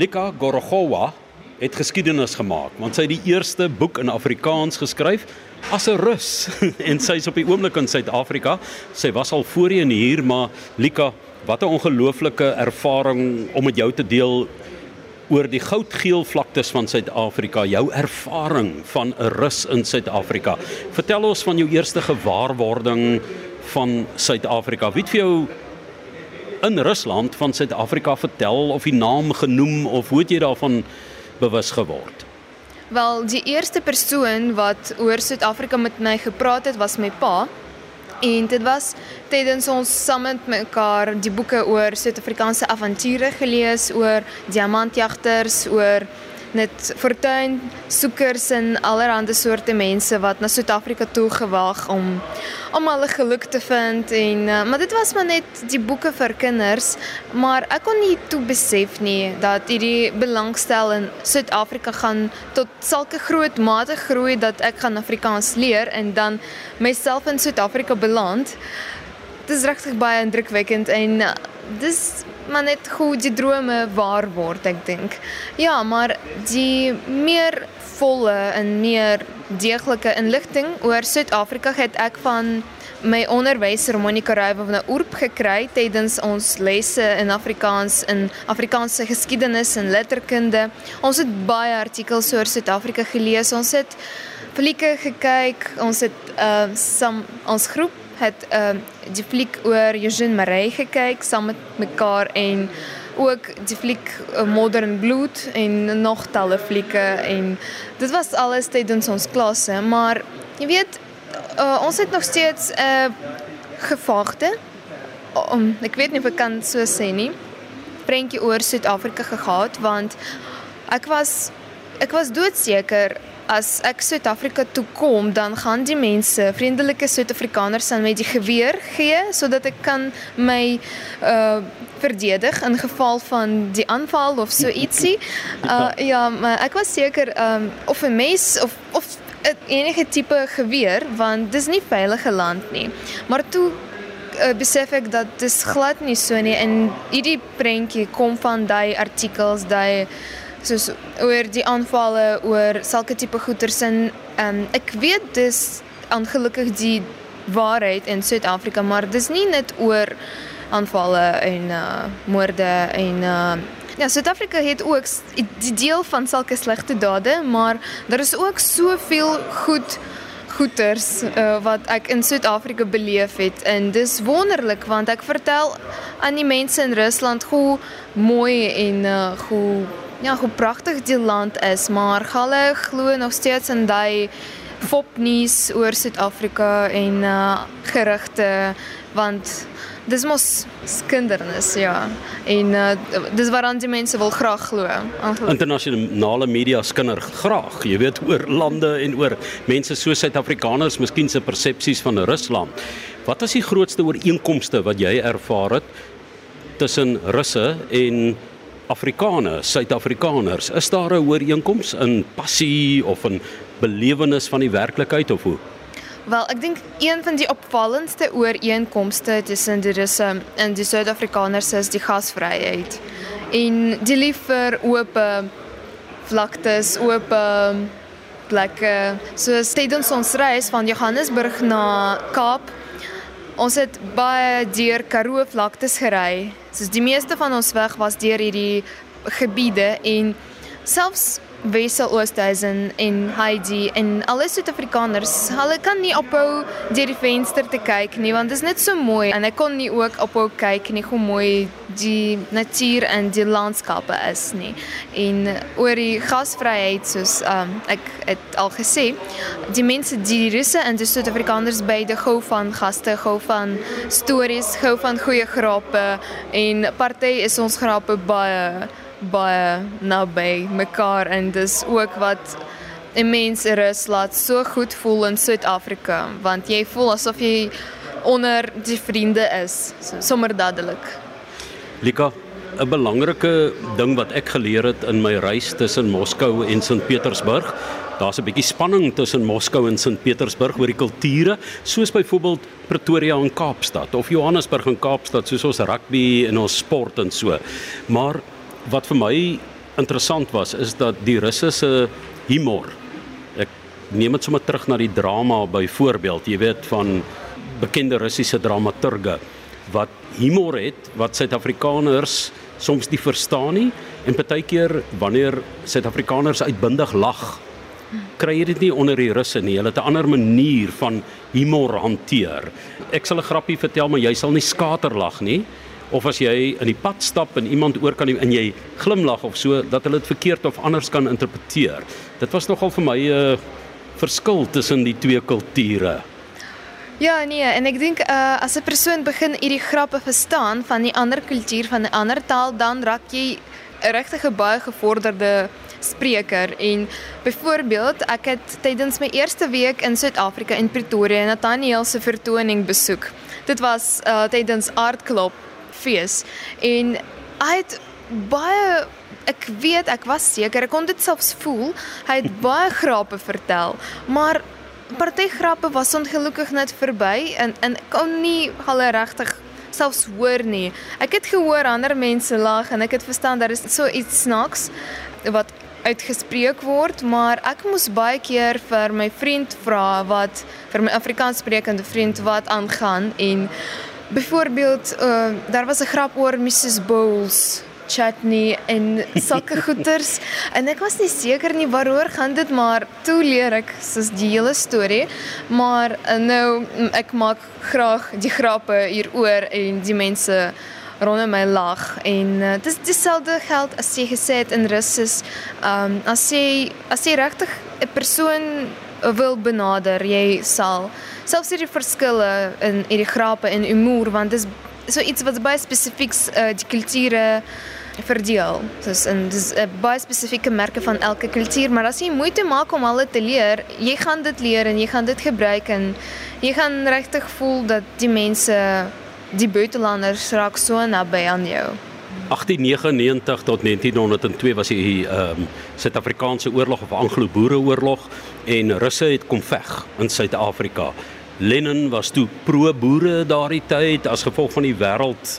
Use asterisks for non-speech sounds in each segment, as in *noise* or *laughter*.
Lika Gorogowa het geskiedenis gemaak want sy het die eerste boek in Afrikaans geskryf as 'n Rus *laughs* en sy is op die oomblik in Suid-Afrika. Sy was al voorheen hier, maar Lika, wat 'n ongelooflike ervaring om met jou te deel oor die goudgeel vlaktes van Suid-Afrika, jou ervaring van 'n Rus in Suid-Afrika. Vertel ons van jou eerste gewaarwording van Suid-Afrika. Wie het vir jou in Rusland van Suid-Afrika vertel of die naam genoem of hoe het jy daarvan bewus geword? Wel, die eerste persoon wat oor Suid-Afrika met my gepraat het, was my pa. En dit was tydens ons saam met mekaar die boeke oor Suid-Afrikaanse avonture gelees, oor diamantjagters, oor net fortuin soekers en allerlei soorte mense wat na Suid-Afrika toe gewag om om hulle geluk te vind en uh, maar dit was maar net die boeke vir kinders maar ek kon nie toe besef nie dat hierdie belangstel in Suid-Afrika gaan tot sulke groot mate groei dat ek gaan Afrikaans leer en dan myself in Suid-Afrika beland. Dit is regtig baie indrukwekkend en uh, dis maar net hoe die drome waar word ek dink. Ja, maar die meer volle en meer deeglike inligting oor Suid-Afrika het ek van my onderwyser Monica Ruywe van oorp gekry tydens ons lesse in Afrikaans in Afrikaanse geskiedenis en letterkunde. Ons het baie artikels oor Suid-Afrika gelees. Ons het flieke gekyk. Ons het uh, ons groep het ehm uh, die fliek oor Eugene Maree gekyk saam met mekaar en ook die fliek uh, Modern Blood en nog talle flieke en dit was alles tydens ons klasse maar jy weet uh, ons het nog steeds 'n uh, gevaagde um, ek weet nie of ek kan so sê nie. Prentjie oor Suid-Afrika gehad want ek was ek was doodseker as ek Suid-Afrika toe kom, dan gaan die mense, vriendelike Suid-Afrikaners aan my die geweer gee sodat ek kan my uh verdedig in geval van die aanval of so ietsie. *laughs* Uh ja, maar ek was seker um of 'n mes of of enige tipe geweer want dis nie veilige land nie. Maar toe uh, besef ek dat dis glad nie so nie en hierdie prentjie kom van daai artikels, daai soos oor die aanvalle oor sulke tipe goeters en um, ek weet dis ongelukkig die waarheid in Suid-Afrika maar dis nie net oor aanvalle en uh, moorde en uh, ja Suid-Afrika het ook die deel van sulke slegte dade maar daar is ook soveel goed goeters uh, wat ek in Suid-Afrika beleef het en dis wonderlik want ek vertel aan die mense in Rusland hoe mooi en uh, hoe ja, hoe pragtig die land is, maar hulle glo nog steeds in daai fopnuus oor Suid-Afrika en uh gerugte want dis mos skindernis ja en uh dis waaraan die mense wil graag glo. Internasionale media skinder graag, jy weet oor lande en oor mense so Suid-Afrikaners, miskien se persepsies van Rusland. Wat is die grootste ooreenkomste wat jy ervaar het tussen Russe en Afrikaners, Suid-Afrikaners, is daar 'n ooreenkoms in passie of in belewenis van die werklikheid of hoe? Wel, ek dink een van die opvallendste ooreenkomste tussen die Russe en die Suid-Afrikaners is die gasvryheid. En die lief vir oop vlaktes, oop plekke. So tydens ons reis van Johannesburg na Kaap Ons het baie deur Karoo vlaktes gery. Soos die meeste van ons weg was deur hierdie gebiede en selfs Wesel Oosthuizen en Heidi en alle Suid-Afrikaners, hulle kan nie ophou deur die venster te kyk nie want dit is net so mooi en ek kon nie ook ophou kyk nie hoe mooi die natuur en die landskappe is nie. En oor die gasvryheid soos um, ek het al gesê, die mense die russe en die Suid-Afrikaners beide gou van gaste, gou van stories, gou van goeie grappe en party is ons grappe baie baie naby mekaar en dis ook wat 'n mens rus laat so goed voel in Suid-Afrika want jy voel asof jy onder die vriende is sommer dadelik. Lika, 'n belangrike ding wat ek geleer het in my reis tussen Moskou en Sint Petersburg, daar's 'n bietjie spanning tussen Moskou en Sint Petersburg oor die kulture, soos byvoorbeeld Pretoria en Kaapstad of Johannesburg en Kaapstad, soos ons rugby en ons sport en so. Maar wat vir my interessant was is dat die Russe se humor. Ek neem dit sommer terug na die drama byvoorbeeld, jy weet van bekende Russiese dramaturge wat humor het wat Suid-Afrikaners soms nie verstaan nie en partykeer wanneer Suid-Afrikaners uitbundig lag kry jy dit nie onder die russe nie. Hulle het 'n ander manier van humor hanteer. Ek sal 'n grappie vertel, maar jy sal nie skaterlag nie. Of as jy in die pad stap en iemand oor kan en jy glimlag of so dat hulle dit verkeerd of anders kan interpreteer. Dit was nogal vir my 'n uh, verskil tussen die twee kulture. Ja, nee, en ek dink uh as 'n persoon begin hierdie grappe verstaan van die ander kultuur van 'n ander taal, dan raak jy 'n regtig baie gevorderde spreker en byvoorbeeld ek het tydens my eerste week in Suid-Afrika in Pretoria Nathaniel se vertoning besoek. Dit was uh, tydens Aardklop fees en hy het baie ek weet ek was seker ek kon dit selfs voel hy het *laughs* baie grappe vertel maar party grappe was ongelukkig net verby en en kon nie hulle regtig selfs hoor nie. Ek het gehoor ander mense lag en ek het verstaan daar is so iets snaaks wat uitgespreek word, maar ek moes baie keer vir my vriend vra wat vir my Afrikaanssprekende vriend wat aangaan en byvoorbeeld uh, daar was 'n grap oor Mrs Bowles chutney en sulke goeters *laughs* en ek was nie seker nie waaroor gaan dit maar toe leer ek soos die hele storie maar uh, nou ek maak graag die grappe hieroor en die mense rondom my lag en uh, dis dieselfde geld as jy gesê het in Russes. Ehm um, as jy as jy regtig 'n persoon wil benader, jy sal selfs hierdie verskille in hierdie grappe en humor want dis so iets wat baie spesifiek uh, die kulture verdeel. Dis en dis 'n uh, baie spesifieke merke van elke kultuur, maar as jy moeite maak om hulle te leer, jy gaan dit leer en jy gaan dit gebruik en jy gaan regtig voel dat die mense die buitelanders raak so naby aan jou. 1899 tot 1902 was die ehm um, Suid-Afrikaanse oorlog of Anglo-Boereoorlog en Russe het kom veg in Suid-Afrika. Lenin was toe pro-boere daardie tyd as gevolg van die wêreld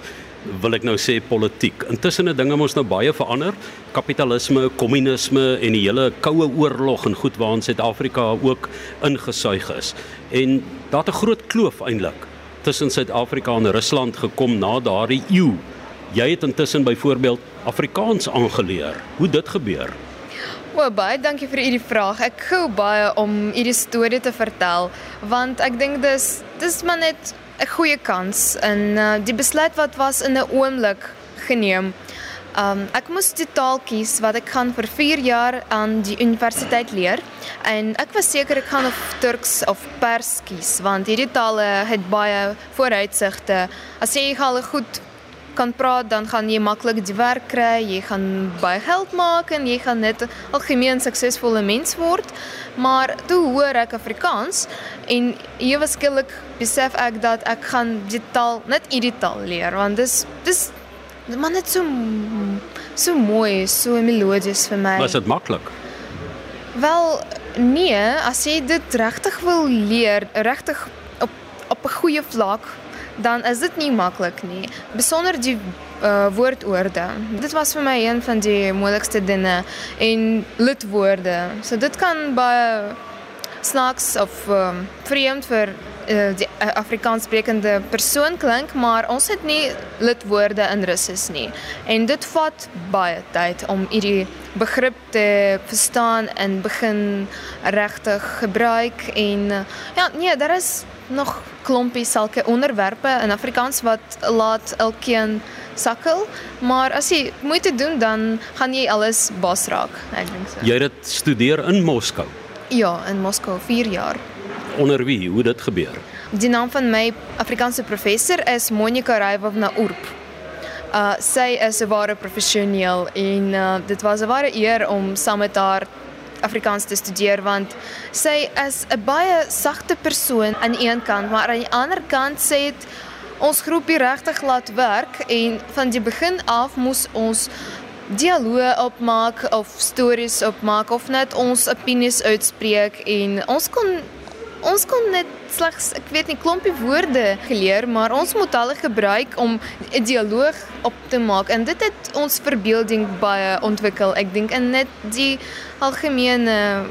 wil ek nou sê politiek. Intussen het dinge mos nou baie verander. Kapitalisme, kommunisme en die hele koue oorlog en goed waarin Suid-Afrika ook ingesuig is. En daar't 'n groot kloof eintlik tussen Suid-Afrika en Rusland gekom na daardie eeu. Jy het intussen byvoorbeeld Afrikaans aangeleer. Hoe dit gebeur? O, baie dankie vir hierdie vraag. Ek gou baie om hierdie storie te vertel want ek dink dis dis maar net 'n goeie kans en uh, die besluit wat was in 'n oomblik geneem. Um ek moes die taal kies wat ek gaan vir 4 jaar aan die universiteit leer en ek was seker ek gaan of Turks of Pers kies want hierdie tale het baie vooruitsigte. As jy al goed kan praat dan gaan jy maklik die werk kry, jy gaan baie geld maak en jy gaan net algemeen suksesvolle mens word. Maar toe hoor ek Afrikaans en ewe skielik besef ek dat ek gaan die taal net hierdie taal leer want dis dis Maar net so so mooi, so melodies vir my. Was dit maklik? Wel, nee, as jy dit regtig wil leer, regtig op op 'n goeie vlak, dan is dit nie maklik nie. Besonder die uh, woordorde. Dit was vir my een van die moeilikste dinge en lidwoorde. So dit kan baie snaaks of um, vreemd vir uh, die uh, Afrikaans sprekende persoon klink, maar ons het nie lidwoorde in Russies nie. En dit vat baie tyd om hierdie begrip te verstaan en begin regtig gebruik en uh, ja, nee, daar is nog klompie sulke onderwerpe in Afrikaans wat laat elkeen sukkel, maar as jy moeite doen dan gaan jy alles bas raak, ek dink so. Jy het studeer in Moskou. Ja, in Moskou 4 jaar onder wie hoe dit gebeur. Die naam van my Afrikaanse professor is Monica Raivovna Urp. Uh sy is 'n ware professioneel en uh dit was 'n ware eer om saam met haar Afrikaans te studeer want sy is 'n baie sagte persoon aan die een kant, maar aan die ander kant sê dit ons groepie regtig laat werk en van die begin af moes ons dialoog opmaak of stories opmaak of net ons opinies uitspreek en ons kon ons kon net slegs ek weet nie klompie woorde geleer, maar ons moet hulle gebruik om 'n dialoog op te maak en dit het ons verbeelding baie ontwikkel. Ek dink en net die algemene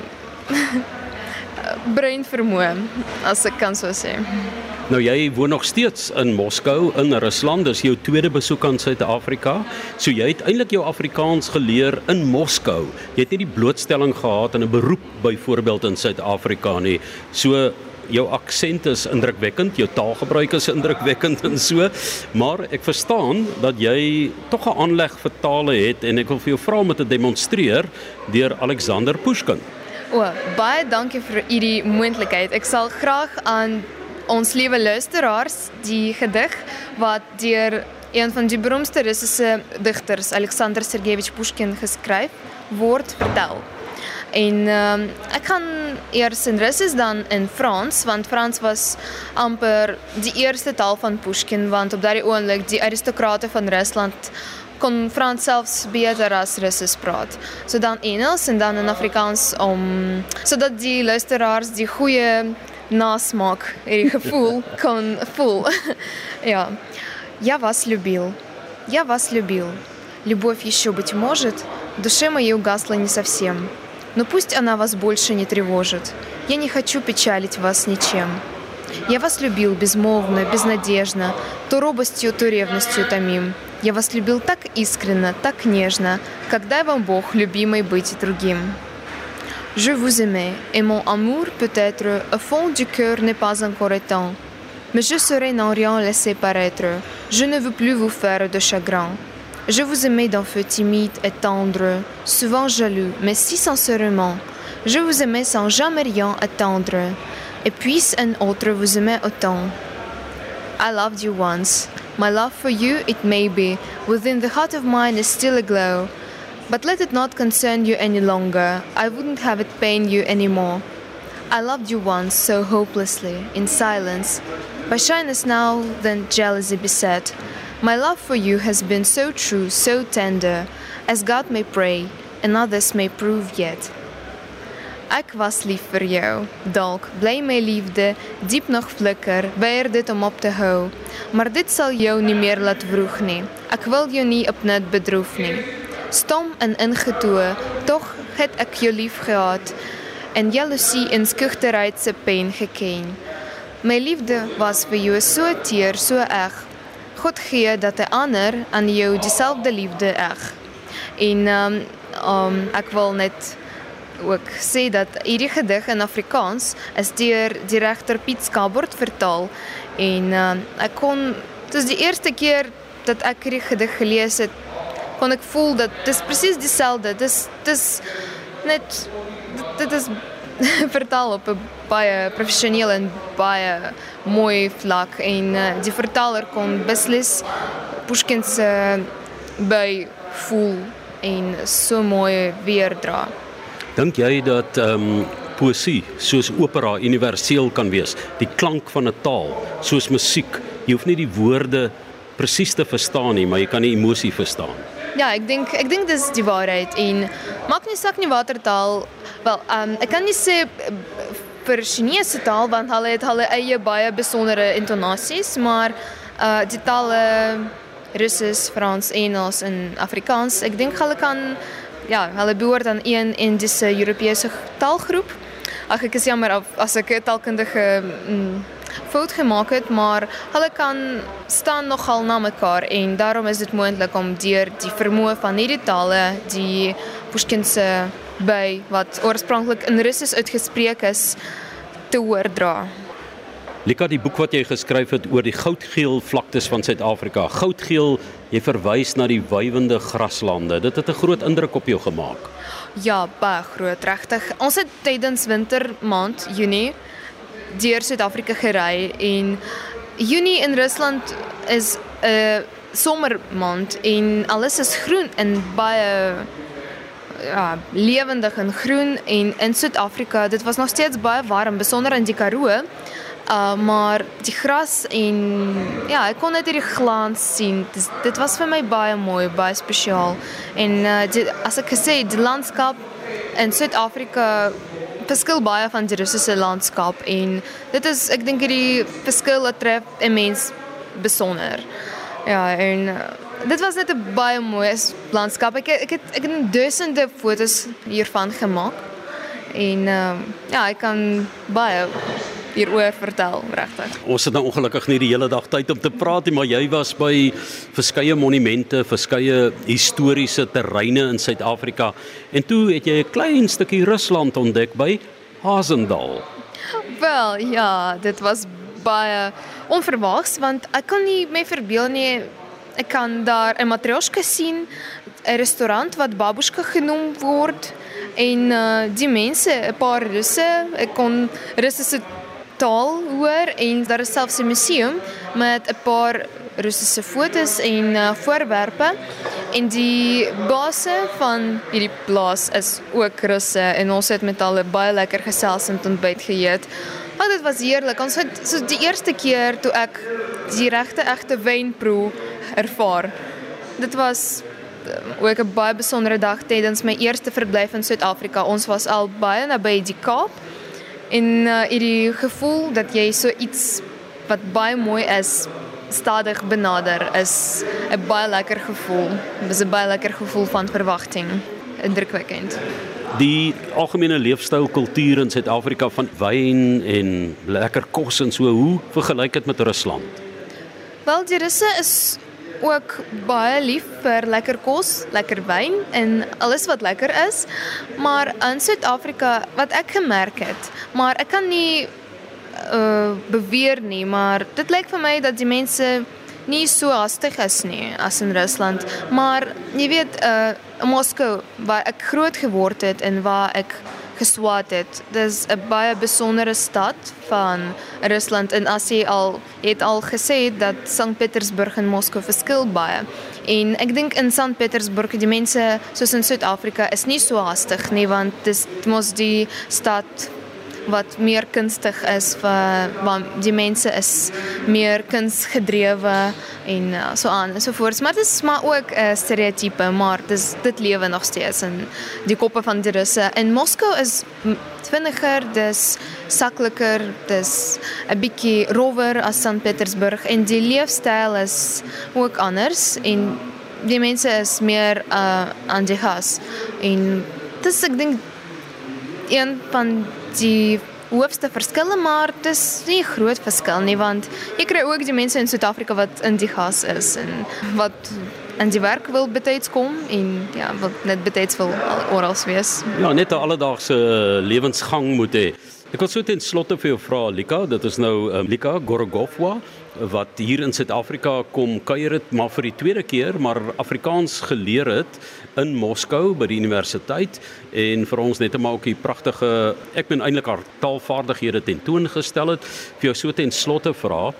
*laughs* brein vermoë as ek kan so sê. Nou jy woon nog steeds in Moskou in Rusland. Dis jou tweede besoek aan Suid-Afrika. So jy het eintlik jou Afrikaans geleer in Moskou. Jy het nie die blootstelling gehad in 'n beroep byvoorbeeld in Suid-Afrika nie. So jou aksent is indrukwekkend, jou taalgebruik is indrukwekkend en so, maar ek verstaan dat jy tog 'n aanleg vir tale het en ek wil vir jou vra om dit te demonstreer deur Alexander Pushkin. O, baie dankie vir hierdie moontlikheid. Ek sal graag aan ons liewe luisteraars die gedig wat deur een van die beroemdste Russiese digters, Alexander Sergeyevich Pushkin geskryf word vertel. En ehm um, ek gaan eers in Russies dan in Frans want Frans was amper die eerste taal van Pushkin want op daardie oomblik die aristokrate van Rusland kon Frans selfs beter as Russies praat. So dan Engels en dan in Afrikaans om sodat die luisteraars die goeie насмак, или gevoel kon voel. ja. Я вас любил. Я вас любил. Любовь еще, быть может, душе моей угасла не совсем. Но пусть она вас больше не тревожит. Я не хочу печалить вас ничем. Я вас любил безмолвно, безнадежно, то робостью, то ревностью томим. Я вас любил так искренно, так нежно, когда вам Бог, любимый, быть другим. Je vous aimais, et mon amour peut-être au fond du cœur n'est pas encore éteint. Mais je serai n'en rien laisser paraître. Je ne veux plus vous faire de chagrin. Je vous aimais d'un feu timide et tendre, souvent jaloux, mais si sincèrement. Je vous aimais sans jamais rien attendre. Et puisse un autre vous aimer autant. I loved you once. My love for you, it may be, within the heart of mine is still aglow. But let it not concern you any longer. I wouldn't have it pain you anymore. I loved you once so hopelessly, in silence. By shyness now, then jealousy beset. My love for you has been so true, so tender, as God may pray, and others may prove yet. Ek was lief vir jou. Dalk bly my liefde diep nog flikker, weier dit om op te hou. Maar dit sal jou nie meer laat vroeg nie. Ek wil jou nie op net bedroef nie. Stom en ingetoe, tog het ek jou lief gehad en jaloesie en skugterheid se pen geken. My liefde was vir jou so teer, so eg. God gee dat 'n ander aan jou dieselfde liefde eg. En um, um ek wil net ook sê dat hierdie gedig in Afrikaans is deur die regter Piet Skabord vertaal en um, ek kon dis die eerste keer dat ek hierdie gedig gelees het kon ek voel dat dis presies dieselfde. Dis dis net dit is vertaal op 'n baie professionele en baie mooi vlak en uh, die vertaler kon beslis Pushkin se by voel en so mooi weerdra. Dink jy dat um, poesie soos opera universeel kan wees? Die klank van 'n taal, soos musiek. Jy hoef nie die woorde presies te verstaan nie, maar jy kan die emosie verstaan. Ja, ek dink ek dink dis die waarheid en maak nie saak nie watter taal wel um, ek kan nie sê eh, vir Chinese taal want hulle het hulle eie baie besondere intonasies, maar uh die tale Russies, Frans, Engels en Afrikaans, ek dink hulle kan ja, hulle behoort aan een en dis 'n Europese taalgroep. Ag ek is jammer as ek 'n taalkundige mm, fout gemaak het, maar hulle kan staan nogal na mekaar en daarom is dit moontlik om deur die vermoë van hierdie tale die Pushkinse by wat oorspronklik in Russies uitgespreek is te hoordra. Lika die boek wat jy geskryf het oor die goudgeel vlaktes van Suid-Afrika. Goudgeel, jy verwys na die wywende graslande. Dit het 'n groot indruk op jou gemaak. Ja, baie groot, regtig. Ons het tydens wintermaand Junie deur Suid-Afrika gery en Junie in Rusland is 'n somermaand en alles is groen en baie ja, lewendig en groen en in Suid-Afrika dit was nog steeds baie warm besonder in die Karoo. Uh maar die gras en ja, ek kon net hierdie glans sien. Dit dit was vir my baie mooi, baie spesiaal. En uh die, as ek gesê die landskap in Suid-Afrika verskil baie van die Russiese landskap en dit is ek dink hierdie verskil wat tref 'n mens besonder. Ja, en uh, dit was net 'n baie mooi landskap. Ek ek het ek het duisende fotos hiervan gemaak. En uh, ja, ek kan baie hieroor vertel regtig. Ons het nou ongelukkig nie die hele dag tyd om te praat nie, maar jy was by verskeie monumente, verskeie historiese terreine in Suid-Afrika en toe het jy 'n klein stukkie Rusland ontdek by Hazendal. Wel, ja, dit was baie onverwags want ek kon nie my verbeel nie ek kan daar 'n matryoshka sien, 'n restaurant wat babushka genoem word en uh, die mense, 'n paar russe, ek kon russiese taal hoor en daar is selfs 'n museum met 'n paar Russiese fotos en uh, voorwerpe en die basse van hierdie plaas is ook Russe en ons het met hulle baie lekker gesels en ontbyt geëet. Maar dit was heerlik. Ons het so die eerste keer toe ek die regte egte wyn proe ervaar. Dit was uh, ook 'n baie besondere dag tydens my eerste verblyf in Suid-Afrika. Ons was al baie naby die Kaap en uh, hierdie gevoel dat jy so iets wat baie mooi is stadig benader is 'n baie lekker gevoel. Dit is 'n baie lekker gevoel van verwagting. Indrukwekkend. Die algemene leefstyl kultuur in Suid-Afrika van wyn en lekker kos en so, hoe vergelyk dit met Rusland? Wel, die Russe is ook baie lief vir lekker kos, lekker wyn en alles wat lekker is. Maar in Suid-Afrika wat ek gemerk het, maar ek kan nie uh beweer nie, maar dit lyk vir my dat die mense nie so hastig is nie as in Rusland. Maar jy weet uh Moskou waar ek groot geword het en waar ek geswaat het. Dis 'n baie besondere stad van Rusland en as jy al het al gesê dat St. Petersburg en Moskou verskil baie. En ek dink in St. Petersburg die mense soos in Suid-Afrika is nie so hastig nie want dis mos die stad wat meer kunstig is vir want die mense is meer kunsgedrewe en uh, so aan en so voort. Maar dit is maar ook 'n uh, stereotype, maar dis dit lewe nog steeds in die koppe van die Russe. In Moskou is vinniger, dis sakliker, dis 'n bietjie rower as St. Petersburg en die leefstyl is ook anders en die mense is meer uh aan die gas en dis ek dink een van die hoofste verskille, maar dit is nie groot verskil nie want jy kry ook die mense in Suid-Afrika wat in die gas is en wat in die werk wil betyds kom en ja, wat net betyds wil oral wees. Ja, net 'n alledaagse lewensgang moet hê. Ek wil so ten slotte vir jou vra Lika, dit is nou um, Lika Gorogofwa wat hier in Suid-Afrika kom kuier het maar vir die tweede keer maar Afrikaans geleer het in Moskou by die universiteit. En vir ons net 'n maakie pragtige ek ben eintlik haar taalvaardighede tentoongestel het. Vir jou so ten slotte vra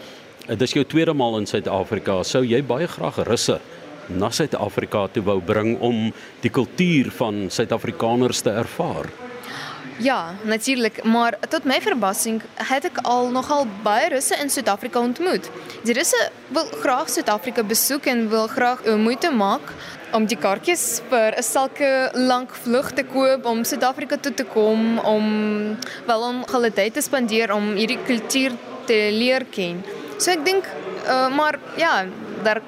dit is jou tweede maal in Suid-Afrika. Sou jy baie graag russe na Suid-Afrika toe wou bring om die kultuur van Suid-Afrikaners te ervaar Ja, natuurlik, maar tot my verbasing het ek al nogal baie Russe in Suid-Afrika ontmoet. Die Russe wil graag Suid-Afrika besoek en wil graag 'n moeite maak om die kaartjies vir 'n sulke lank vlug te koop om Suid-Afrika toe te kom om wel om hulle tyd te spandeer om hierdie kultuur te leer ken. So ek dink uh, maar ja, daar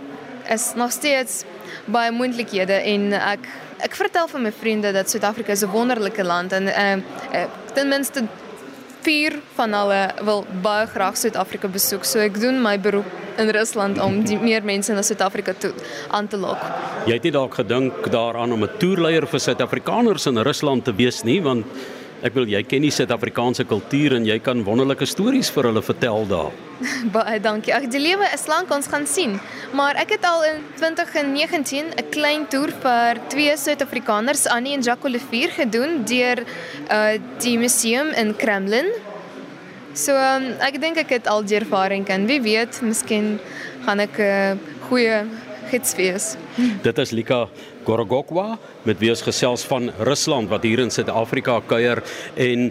is nog steeds baie moontlikhede en ek ek vertel vir my vriende dat Suid-Afrika 'n wonderlike land en uh, uh, ten minste vier van hulle wil baie graag Suid-Afrika besoek. So ek doen my beroep in Rusland om die meer mense na Suid-Afrika toe aan te lok. Jy het nie dalk gedink daaraan om 'n toerleier vir Suid-Afrikaners in Rusland te wees nie, want ek wil jy ken die Suid-Afrikaanse kultuur en jy kan wonderlike stories vir hulle vertel daar. *laughs* Baie dankie. Ag, die lewe is lank, ons gaan sien. Maar ek het al in 2019 'n klein toer vir twee Suid-Afrikaners, Annie en Jacques Olivier gedoen deur uh die museum in Kremlin. So um, ek dink ek het al die ervaring en wie weet, miskien gaan ek 'n uh, goeie gids wees. Dit is Lika Gorogokwa. Met wie ons gesels van Rusland wat hier in Suid-Afrika kuier. En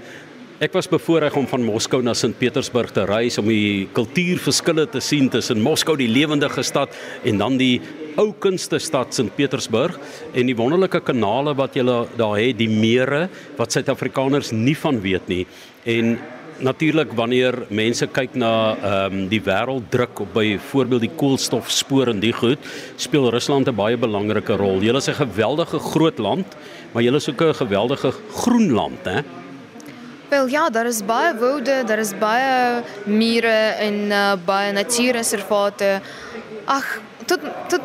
Ek was bevoorreg om van Moskou na Sint Petersburg te reis om die kultuurverskille te sien tussen Moskou die lewendige stad en dan die ou kunste stad Sint Petersburg. En die wonderlike kanale wat jy daar het, die mere wat Suid-Afrikaners nie van weet nie. En natuurlik wanneer mense kyk na ehm um, die wêrelddruk op byvoorbeeld die koolstofspoor en die goed, speel Rusland 'n baie belangrike rol. Hulle is 'n geweldige groot land, maar hulle is ook 'n geweldige groen land, hè? Wel ja, daar is baie woude, daar is baie mure en uh, baie natuurreservate. Ag, tot tot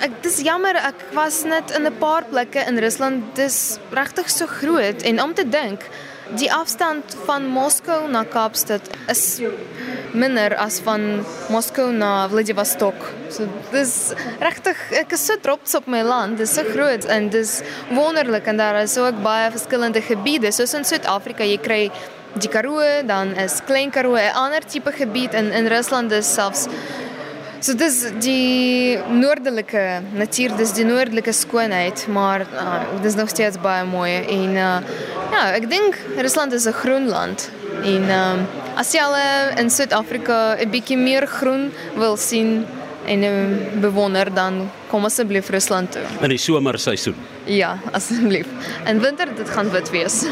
ek dis jammer, ek was net in 'n paar plekke in Rusland. Dis regtig so groot en om te dink Die afstand van Moskou na Kaapstad is minder as van Moskou na Vladivostok. So dis regtig ek is op my land. Dit is so groot en dis wonderlik en daar is ook baie verskillende gebiede. Soos in Suid-Afrika, jy kry die Karoo, dan is Klein Karoo 'n ander tipe gebied en in Rusland is selfs So dis die noordelike natuur, dis die noordelike skoonheid, maar uh, dis nog steeds baie mooi en uh, ja, ek dink Rusland is 'n groen land en um, as jy al in Suid-Afrika 'n bietjie meer groen wil sien en um, bewonder dan kom asseblief Rusland toe. In die somerseisoen. Ja, asseblief. In winter dit gaan wit wees.